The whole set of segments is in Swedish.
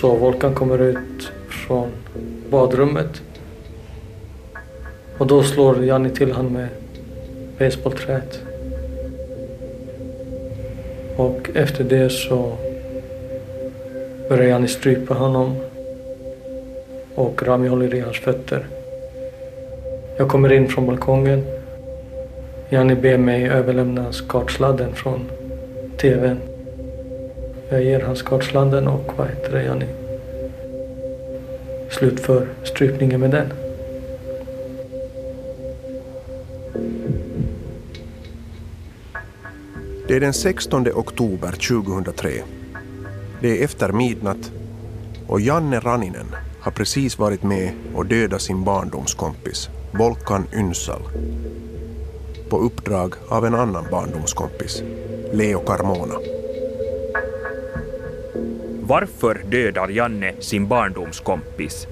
Så Volkan kommer ut från badrummet. Och då slår Janni till honom med basebollträet. Och efter det så börjar Janni strypa honom. Och Rami håller i hans fötter. Jag kommer in från balkongen. Janni ber mig överlämna skartsladden från TVn. Jag ger han skottslanden och vad heter det, Janni slutför strypningen med den. Det är den 16 oktober 2003. Det är efter midnatt och Janne Raninen har precis varit med och dödat sin barndomskompis Volkan Ynsal på uppdrag av en annan barndomskompis, Leo Carmona. Varför dödar Janne sin barndomskompis?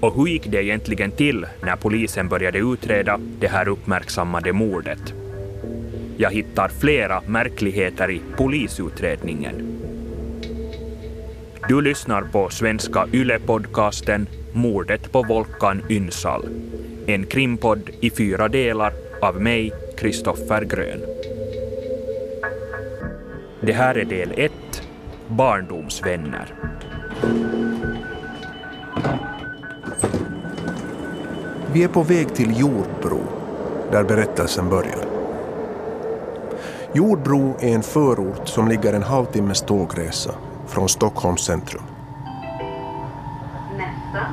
Och hur gick det egentligen till när polisen började utreda det här uppmärksammade mordet? Jag hittar flera märkligheter i polisutredningen. Du lyssnar på svenska YLE-podcasten Mordet på Volkan Ynsal. En krimpodd i fyra delar av mig, Kristoffer Grön. Det här är del 1, Barndomsvänner. Vi är på väg till Jordbro, där berättelsen börjar. Jordbro är en förort som ligger en halvtimmes tågresa från Stockholms centrum. Nästa,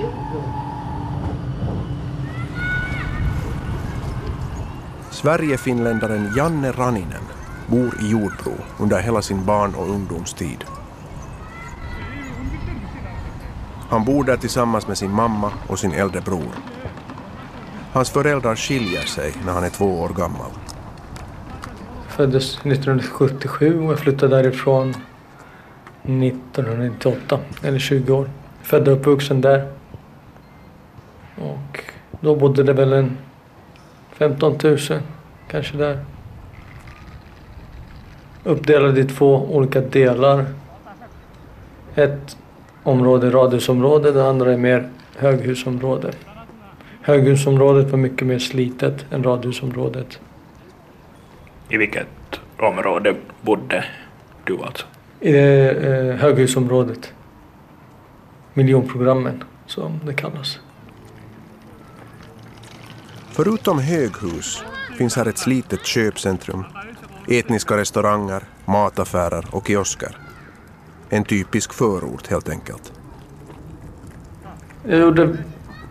Jordbro. Sverigefinländaren Janne Raninen bor i Jordbro under hela sin barn och ungdomstid. Han bor där tillsammans med sin mamma och sin äldre bror. Hans föräldrar skiljer sig när han är två år gammal. Jag Föddes 1977 och jag flyttade därifrån 1998, eller 20 år. Född och uppvuxen där. Och då bodde det väl en 15 000 kanske där. Uppdelade i två olika delar. Ett område, radhusområde, det andra är mer höghusområde. Höghusområdet var mycket mer slitet än radhusområdet. I vilket område bodde du alltså? I det eh, höghusområdet. Miljonprogrammen som det kallas. Förutom höghus finns här ett slitet köpcentrum, etniska restauranger, mataffärer och kiosker. En typisk förort helt enkelt. Jag gjorde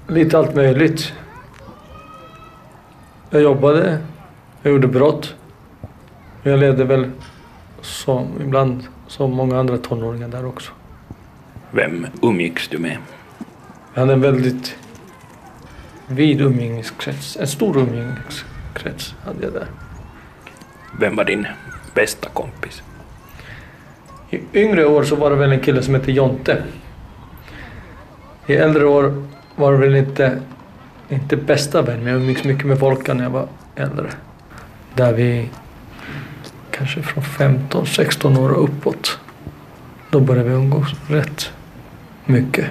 lite allt möjligt. Jag jobbade, jag gjorde brott. Jag levde väl som, ibland som många andra tonåringar där också. Vem umgicks du med? Jag hade en väldigt vid umgängeskrets. En stor umgängeskrets hade jag där. Vem var din bästa kompis? I yngre år så var det väl en kille som hette Jonte. I äldre år var det väl inte, inte bästa vän, men jag umgicks mycket med Volkan när jag var äldre. Där vi kanske från 15, 16 år och uppåt. Då började vi umgås rätt mycket.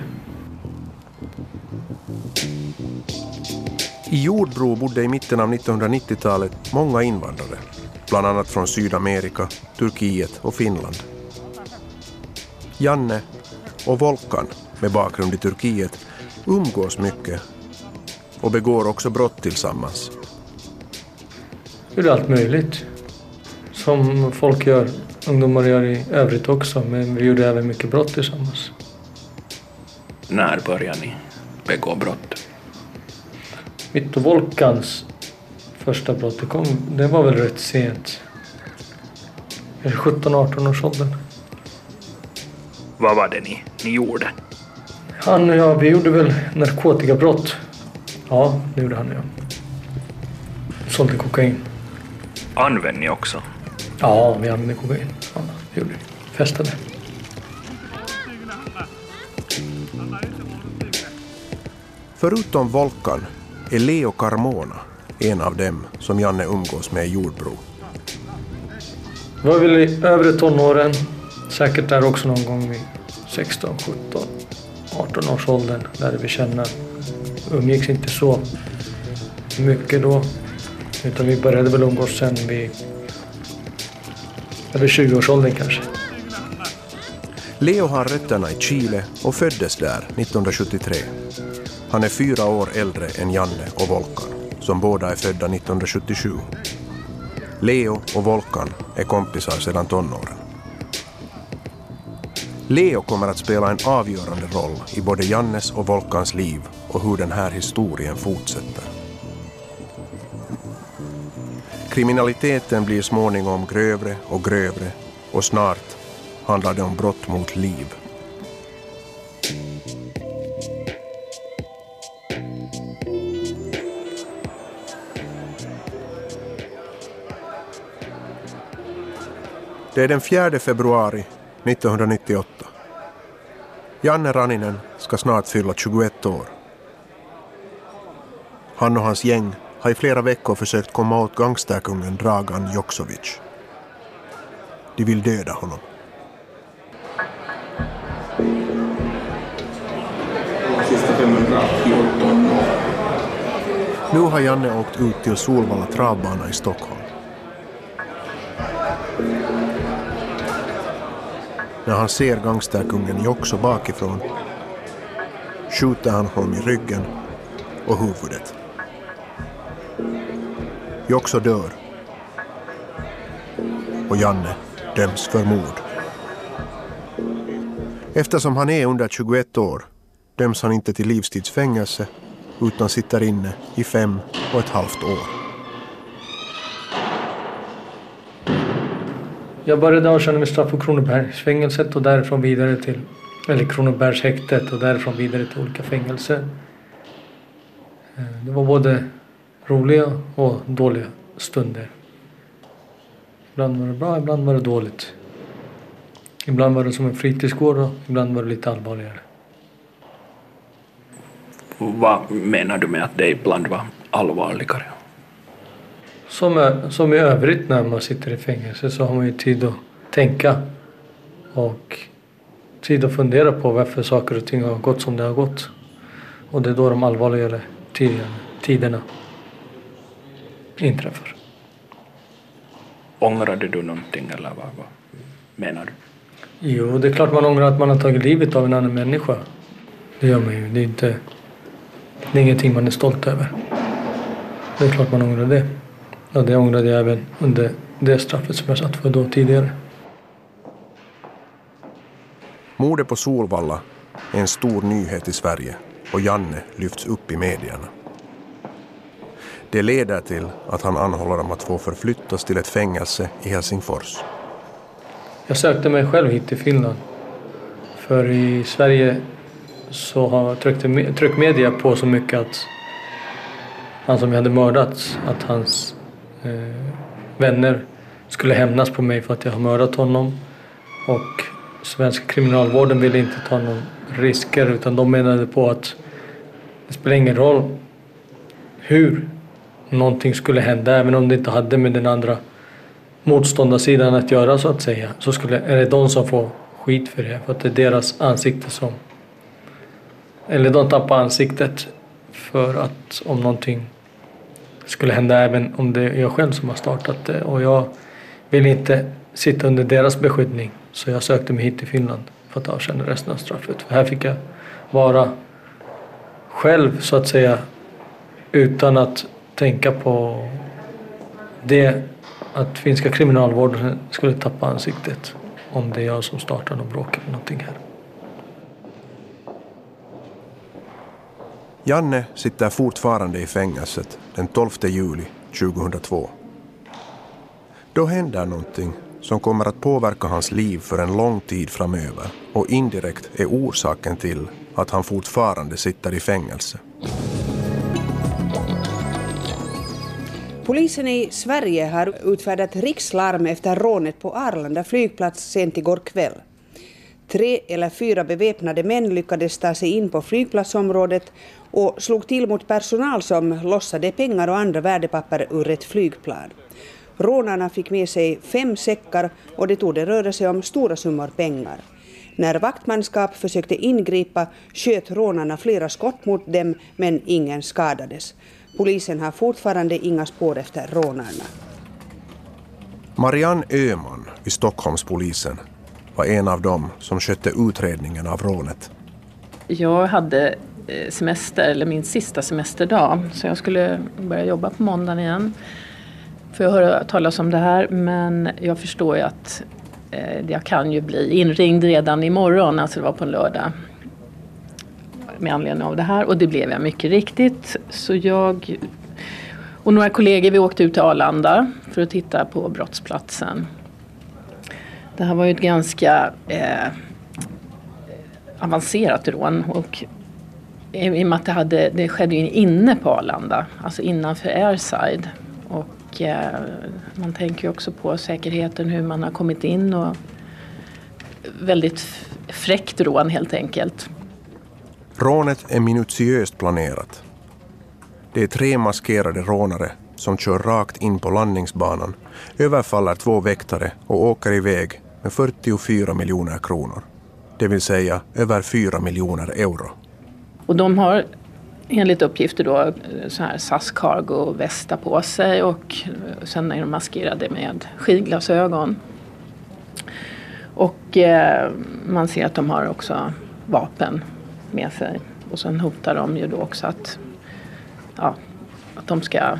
I Jordbro bodde i mitten av 1990-talet många invandrare, bland annat från Sydamerika, Turkiet och Finland. Janne och Volkan, med bakgrund i Turkiet, umgås mycket och begår också brott tillsammans. Gjorde allt möjligt. Som folk gör, ungdomar gör i övrigt också. Men vi gjorde även mycket brott tillsammans. När började ni begå brott? Mitt och Volkans första brott, det, kom, det var väl rätt sent. 17-18 års åldern. Vad var det ni, ni gjorde? Han och jag, vi gjorde väl narkotikabrott. Ja, det gjorde han och jag. Sålde kokain. Använde ni också? Ja, vi använde kokain. Ja, det gjorde vi. Festade. Förutom Volkan är Leo Carmona en av dem som Janne umgås med i Jordbro. Det var väl i övre tonåren. Säkert där också någon gång vid 16, 17, 18 års åldern lärde vi känna. Umgicks inte så mycket då. Utan vi började väl umgås sen vid över 20-årsåldern kanske. Leo har rötterna i Chile och föddes där 1973. Han är fyra år äldre än Janne och Volkan, som båda är födda 1977. Leo och Volkan är kompisar sedan tonåren. Leo kommer att spela en avgörande roll i både Jannes och Volkans liv och hur den här historien fortsätter. Kriminaliteten blir småningom grövre och grövre och snart handlar det om brott mot liv. Det är den 4 februari 1998. Janne Raninen ska snart fylla 21 år. Han och hans gäng har i flera veckor försökt komma åt gangsterkungen Dragan Joksovic. De vill döda honom. Nu har Janne åkt ut till Solvalla travbana i Stockholm. När han ser gangsterkungen Jokso bakifrån skjuter han honom i ryggen och huvudet. Jokso dör. Och Janne döms för mord. Eftersom han är under 21 år döms han inte till livstidsfängelse utan sitter inne i fem och ett halvt år. Jag började avtjäna mitt straff på Kronobergsfängelset och därifrån vidare till eller Kronobergshäktet och därifrån vidare till olika fängelser. Eh, det var både roliga och dåliga stunder. Ibland var det bra, ibland var det dåligt. Ibland var det som en fritidsgård och ibland var det lite allvarligare. Vad menar du med att det ibland var allvarligare? Som, är- som i övrigt när man sitter i fängelse så har man ju tid att tänka och tid att fundera på varför saker och ting har gått som det har gått. Och det är då de allvarligare tiderna, tiderna inträffar. Ångrade du någonting eller vad, vad menar du? Jo, det är klart man ångrar att man har tagit livet av en annan människa. Det gör man ju. Det är, inte, det är ingenting man är stolt över. Det är klart man ångrar det. Och det ångrade jag även under det straffet som jag satt för då tidigare. Mordet på Solvalla är en stor nyhet i Sverige och Janne lyfts upp i medierna. Det leder till att han anhåller om att få förflyttas till ett fängelse i Helsingfors. Jag sökte mig själv hit till Finland. För i Sverige så har tryckte, me- tryck media på så mycket att han som jag hade mördat, att hans eh, vänner skulle hämnas på mig för att jag har mördat honom. Och svenska kriminalvården ville inte ta någon risker utan de menade på att det spelar ingen roll hur någonting skulle hända även om det inte hade med den andra motståndarsidan att göra så att säga så skulle, är det de som får skit för det för att det är deras ansikte som eller de tappar ansiktet för att om någonting skulle hända även om det är jag själv som har startat det. Och jag vill inte sitta under deras beskyddning så jag sökte mig hit till Finland för att avtjäna resten av straffet. För här fick jag vara själv så att säga utan att tänka på det att finska kriminalvården skulle tappa ansiktet om det är jag som startar någon bråk eller någonting här. Janne sitter fortfarande i fängelset den 12 juli 2002. Då händer någonting som kommer att påverka hans liv för en lång tid framöver och indirekt är orsaken till att han fortfarande sitter i fängelse. Polisen i Sverige har utfärdat rikslarm efter rånet på Arlanda flygplats sent igår kväll. Tre eller fyra beväpnade män lyckades ta sig in på flygplatsområdet och slog till mot personal som lossade pengar och andra värdepapper ur ett flygplan. Rånarna fick med sig fem säckar och det torde röra sig om stora summor pengar. När vaktmanskap försökte ingripa sköt rånarna flera skott mot dem men ingen skadades. Polisen har fortfarande inga spår efter rånarna. Marianne Öhman vid Stockholmspolisen var en av dem som skötte utredningen av rånet. Jag hade Eh, semester, eller min sista semesterdag, så jag skulle börja jobba på måndagen igen. För jag höra talas om det här, men jag förstår ju att eh, jag kan ju bli inringd redan imorgon, alltså det var på en lördag. Med anledning av det här och det blev jag mycket riktigt. Så jag och några kollegor vi åkte ut till Arlanda för att titta på brottsplatsen. Det här var ju ett ganska eh, avancerat rån och i och med att det, hade, det skedde ju inne på Arlanda, alltså innanför airside. Och eh, man tänker ju också på säkerheten, hur man har kommit in och väldigt fräckt rån helt enkelt. Rånet är minutiöst planerat. Det är tre maskerade rånare som kör rakt in på landningsbanan, överfaller två väktare och åker iväg med 44 miljoner kronor. Det vill säga över 4 miljoner euro. Och de har enligt uppgifter då eh, så här SAS Cargo västar på sig och eh, sen är de maskerade med skidglasögon. Och eh, man ser att de har också vapen med sig. Och sen hotar de ju då också att, ja, att de ska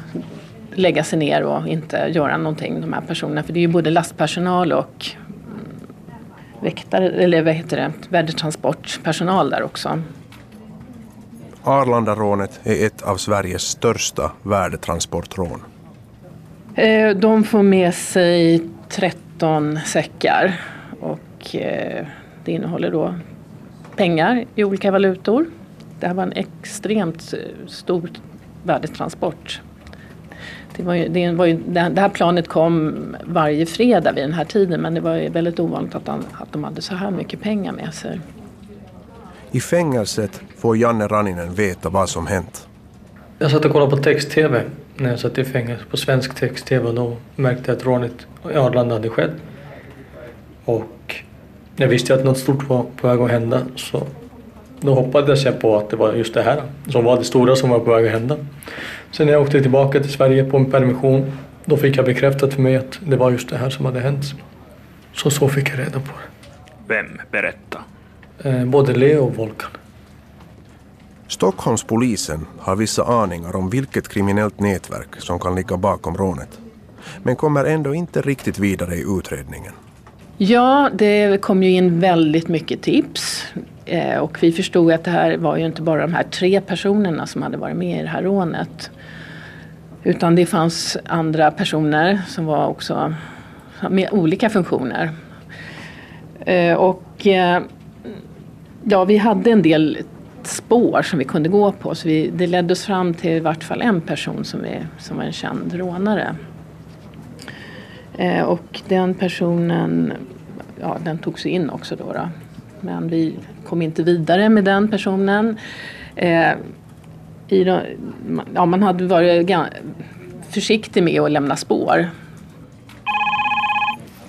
lägga sig ner och inte göra någonting, de här personerna. För det är ju både lastpersonal och mm, väktare, eller vad heter det, värdetransportpersonal där också. Arlandarånet är ett av Sveriges största värdetransportrån. Eh, de får med sig 13 säckar och eh, det innehåller då pengar i olika valutor. Det här var en extremt eh, stor värdetransport. Det, var ju, det, var ju, det här planet kom varje fredag vid den här tiden men det var ju väldigt ovanligt att, han, att de hade så här mycket pengar med sig. I fängelset får Janne Raninen veta vad som hänt. Jag satt och kollade på text-tv när jag satt i fängelse, på svensk text-tv och då märkte jag att rånet i Arlanda hade skett. Och jag visste att något stort var på väg att hända så då hoppades jag på att det var just det här som var det stora som var på väg att hända. Sen när jag åkte tillbaka till Sverige på en permission då fick jag bekräftat för mig att det var just det här som hade hänt. Så så fick jag reda på det. Vem berättade? Eh, både Leo och Volkan. Stockholmspolisen har vissa aningar om vilket kriminellt nätverk som kan ligga bakom rånet, men kommer ändå inte riktigt vidare i utredningen. Ja, det kom ju in väldigt mycket tips. Eh, och vi förstod att det här var ju inte bara de här tre personerna som hade varit med i det här rånet. Utan det fanns andra personer som var också med olika funktioner. Eh, och ja, vi hade en del spår som vi kunde gå på. Så vi, det ledde oss fram till i vart fall en person som, är, som var en känd rånare. Eh, och den personen, ja den togs in också då, då. Men vi kom inte vidare med den personen. Eh, i de, ja, man hade varit försiktig med att lämna spår.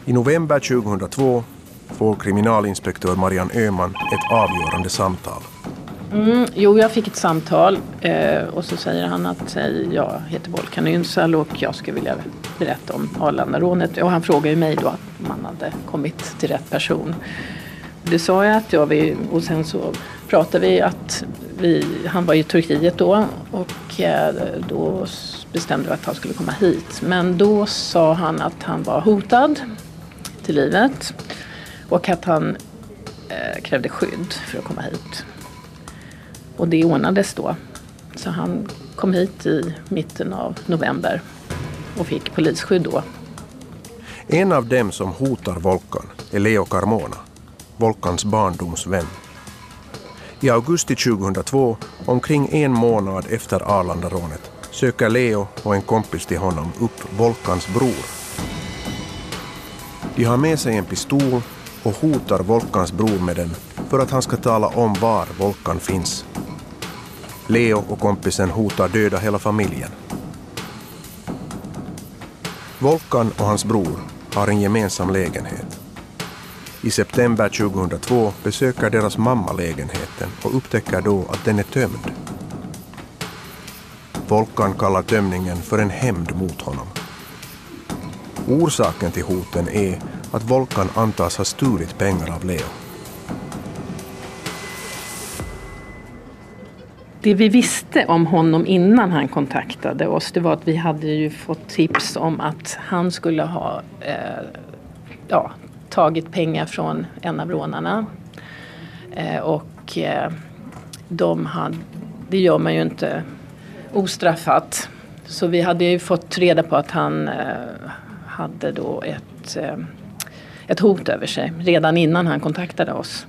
I november 2002 får kriminalinspektör Marianne Öhman ett avgörande samtal. Mm, jo, jag fick ett samtal eh, och så säger han att eh, jag heter Volkan Ünsal och jag skulle vilja berätta om Arlandarånet. Och han frågar ju mig då om man hade kommit till rätt person. Det sa jag att jag vill, och sen så pratade vi att vi, han var i Turkiet då och eh, då bestämde vi att han skulle komma hit. Men då sa han att han var hotad till livet och att han eh, krävde skydd för att komma hit. Och det ordnades då. Så han kom hit i mitten av november och fick polisskydd då. En av dem som hotar Volkan är Leo Carmona, Volkans barndomsvän. I augusti 2002, omkring en månad efter Arlandarånet, söker Leo och en kompis till honom upp Volkans bror. De har med sig en pistol och hotar Volkans bror med den för att han ska tala om var Volkan finns. Leo och kompisen hotar döda hela familjen. Volkan och hans bror har en gemensam lägenhet. I september 2002 besöker deras mamma lägenheten och upptäcker då att den är tömd. Volkan kallar tömningen för en hämnd mot honom. Orsaken till hoten är att Volkan antas ha stulit pengar av Leo. Det vi visste om honom innan han kontaktade oss det var att vi hade ju fått tips om att han skulle ha eh, ja, tagit pengar från en av rånarna. Eh, och eh, de hade, det gör man ju inte ostraffat. Så vi hade ju fått reda på att han eh, hade då ett, eh, ett hot över sig redan innan han kontaktade oss.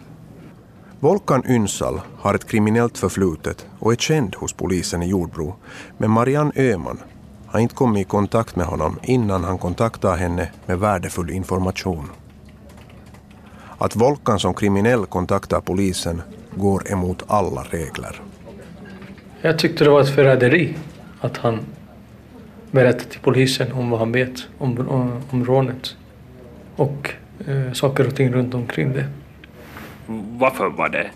Volkan Ynsal har ett kriminellt förflutet och är känd hos polisen i Jordbro. Men Marianne Öhman har inte kommit i kontakt med honom innan han kontaktar henne med värdefull information. Att Volkan som kriminell kontaktar polisen går emot alla regler. Jag tyckte det var ett förräderi att han berättade till polisen om vad han vet om, om, om rånet och eh, saker och ting runt omkring det. Varför var det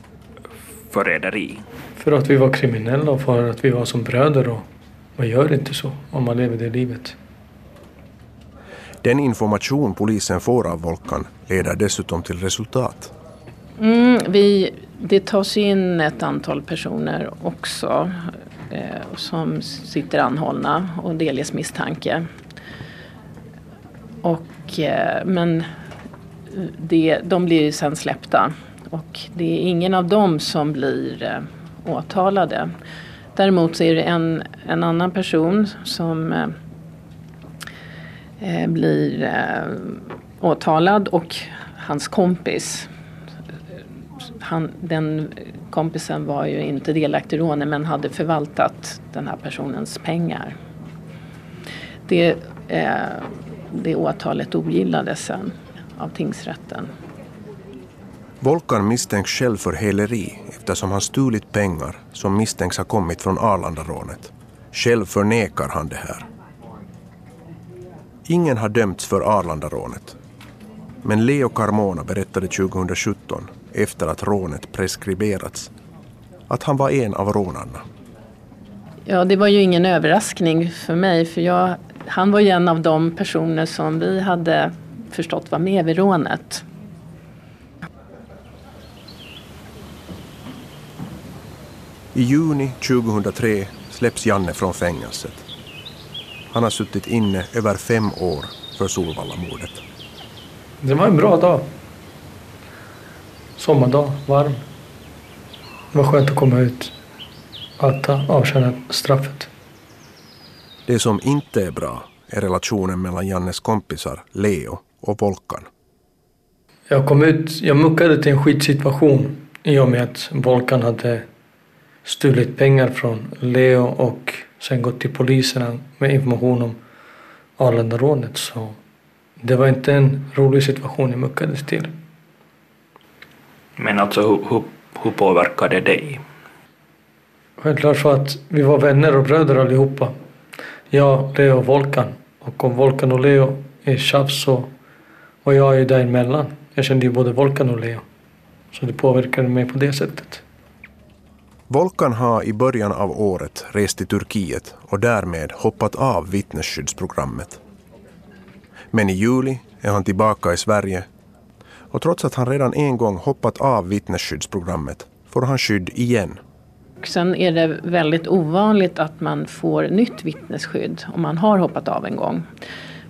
förräderi? För att vi var kriminella och för att vi var som bröder och man gör inte så om man lever det livet. Den information polisen får av Volkan leder dessutom till resultat. Mm, vi, det tas in ett antal personer också eh, som sitter anhållna och delges misstanke. Och, eh, men det, de blir ju sen släppta och det är ingen av dem som blir eh, åtalade. Däremot så är det en, en annan person som eh, eh blir eh, åtalad och hans kompis. Han, den kompisen var ju inte delaktig i rånet men hade förvaltat den här personens pengar. Det, eh, det åtalet ogillades sen av tingsrätten. Volkan misstänks själv för häleri eftersom han stulit pengar som misstänks ha kommit från Arlandarånet. Själv förnekar han det här. Ingen har dömts för Arlandarånet. Men Leo Carmona berättade 2017, efter att rånet preskriberats, att han var en av rånarna. Ja, det var ju ingen överraskning för mig för jag, han var ju en av de personer som vi hade förstått var med vid rånet. I juni 2003 släpps Janne från fängelset. Han har suttit inne över fem år för Solvallamordet. Det var en bra dag. Sommardag, varm. Det var skönt att komma ut. Att avtjäna straffet. Det som inte är bra är relationen mellan Jannes kompisar Leo och Volkan. Jag kom ut, jag muckade till en skitsituation i och med att Volkan hade stulit pengar från Leo och sen gått till polisen med information om Arlandarånet. Så det var inte en rolig situation jag muckades till. Men alltså hur, hur, hur påverkade det dig? Självklart för att vi var vänner och bröder allihopa. Jag, Leo och Volkan. Och om Volkan och Leo är tjafs så var jag ju däremellan. Jag kände ju både Volkan och Leo. Så det påverkade mig på det sättet. Volkan har i början av året rest till Turkiet och därmed hoppat av vittnesskyddsprogrammet. Men i juli är han tillbaka i Sverige och trots att han redan en gång hoppat av vittnesskyddsprogrammet får han skydd igen. Sen är det väldigt ovanligt att man får nytt vittnesskydd om man har hoppat av en gång.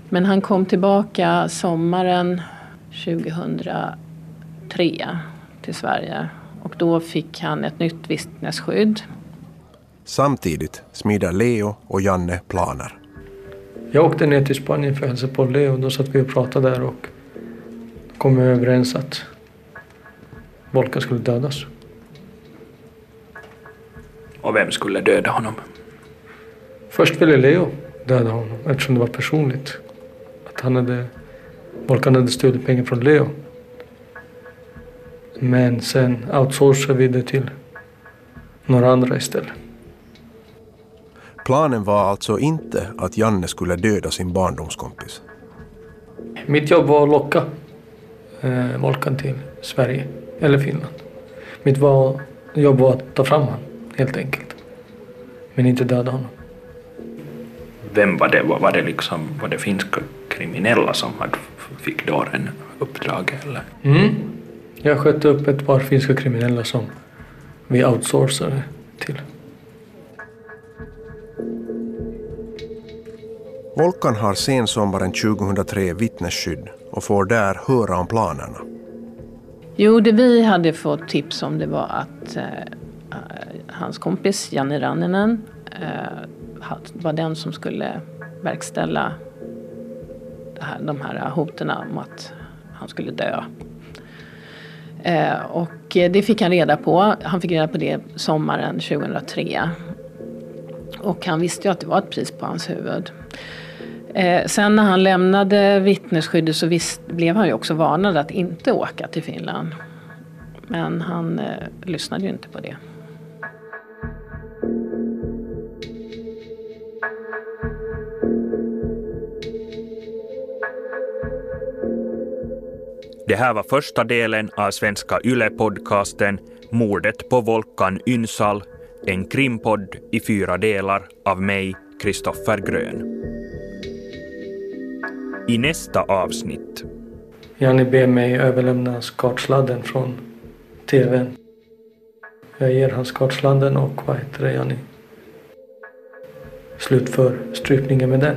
Men han kom tillbaka sommaren 2003 till Sverige och då fick han ett nytt vittnesskydd. Samtidigt smider Leo och Janne planer. Jag åkte ner till Spanien för att hälsa på Leo. Då satt vi och pratade där och kom överens att Volka skulle dödas. Och vem skulle döda honom? Först ville Leo döda honom eftersom det var personligt. Att han hade, Volkan hade stulit pengar från Leo. Men sen outsourcade vi det till några andra istället. Planen var alltså inte att Janne skulle döda sin barndomskompis. Mitt jobb var att locka eh, Volkan till Sverige eller Finland. Mitt var, jobb var att ta fram honom helt enkelt. Men inte döda honom. Vem var det? Var det liksom var det finska kriminella som hade, fick dåren uppdrag eller? Mm. Jag skötte upp ett par finska kriminella som vi outsourcade till. Volkan har sensommaren 2003 vittnesskydd och får där höra om planerna. Jo, det vi hade fått tips om det var att eh, hans kompis Janne Ranninen eh, var den som skulle verkställa här, de här hoten om att han skulle dö. Eh, och det fick han reda på. Han fick reda på det sommaren 2003. Och han visste ju att det var ett pris på hans huvud. Eh, sen när han lämnade vittnesskyddet så visst, blev han ju också varnad att inte åka till Finland. Men han eh, lyssnade ju inte på det. Det här var första delen av svenska YLE-podcasten Mordet på Volkan Ynsal, en krimpodd i fyra delar av mig, Kristoffer Grön. I nästa avsnitt. Janni ber mig överlämna skartsladden från TVn. Jag ger han skartsladden och vad heter det Janni? Slutför strypningen med den.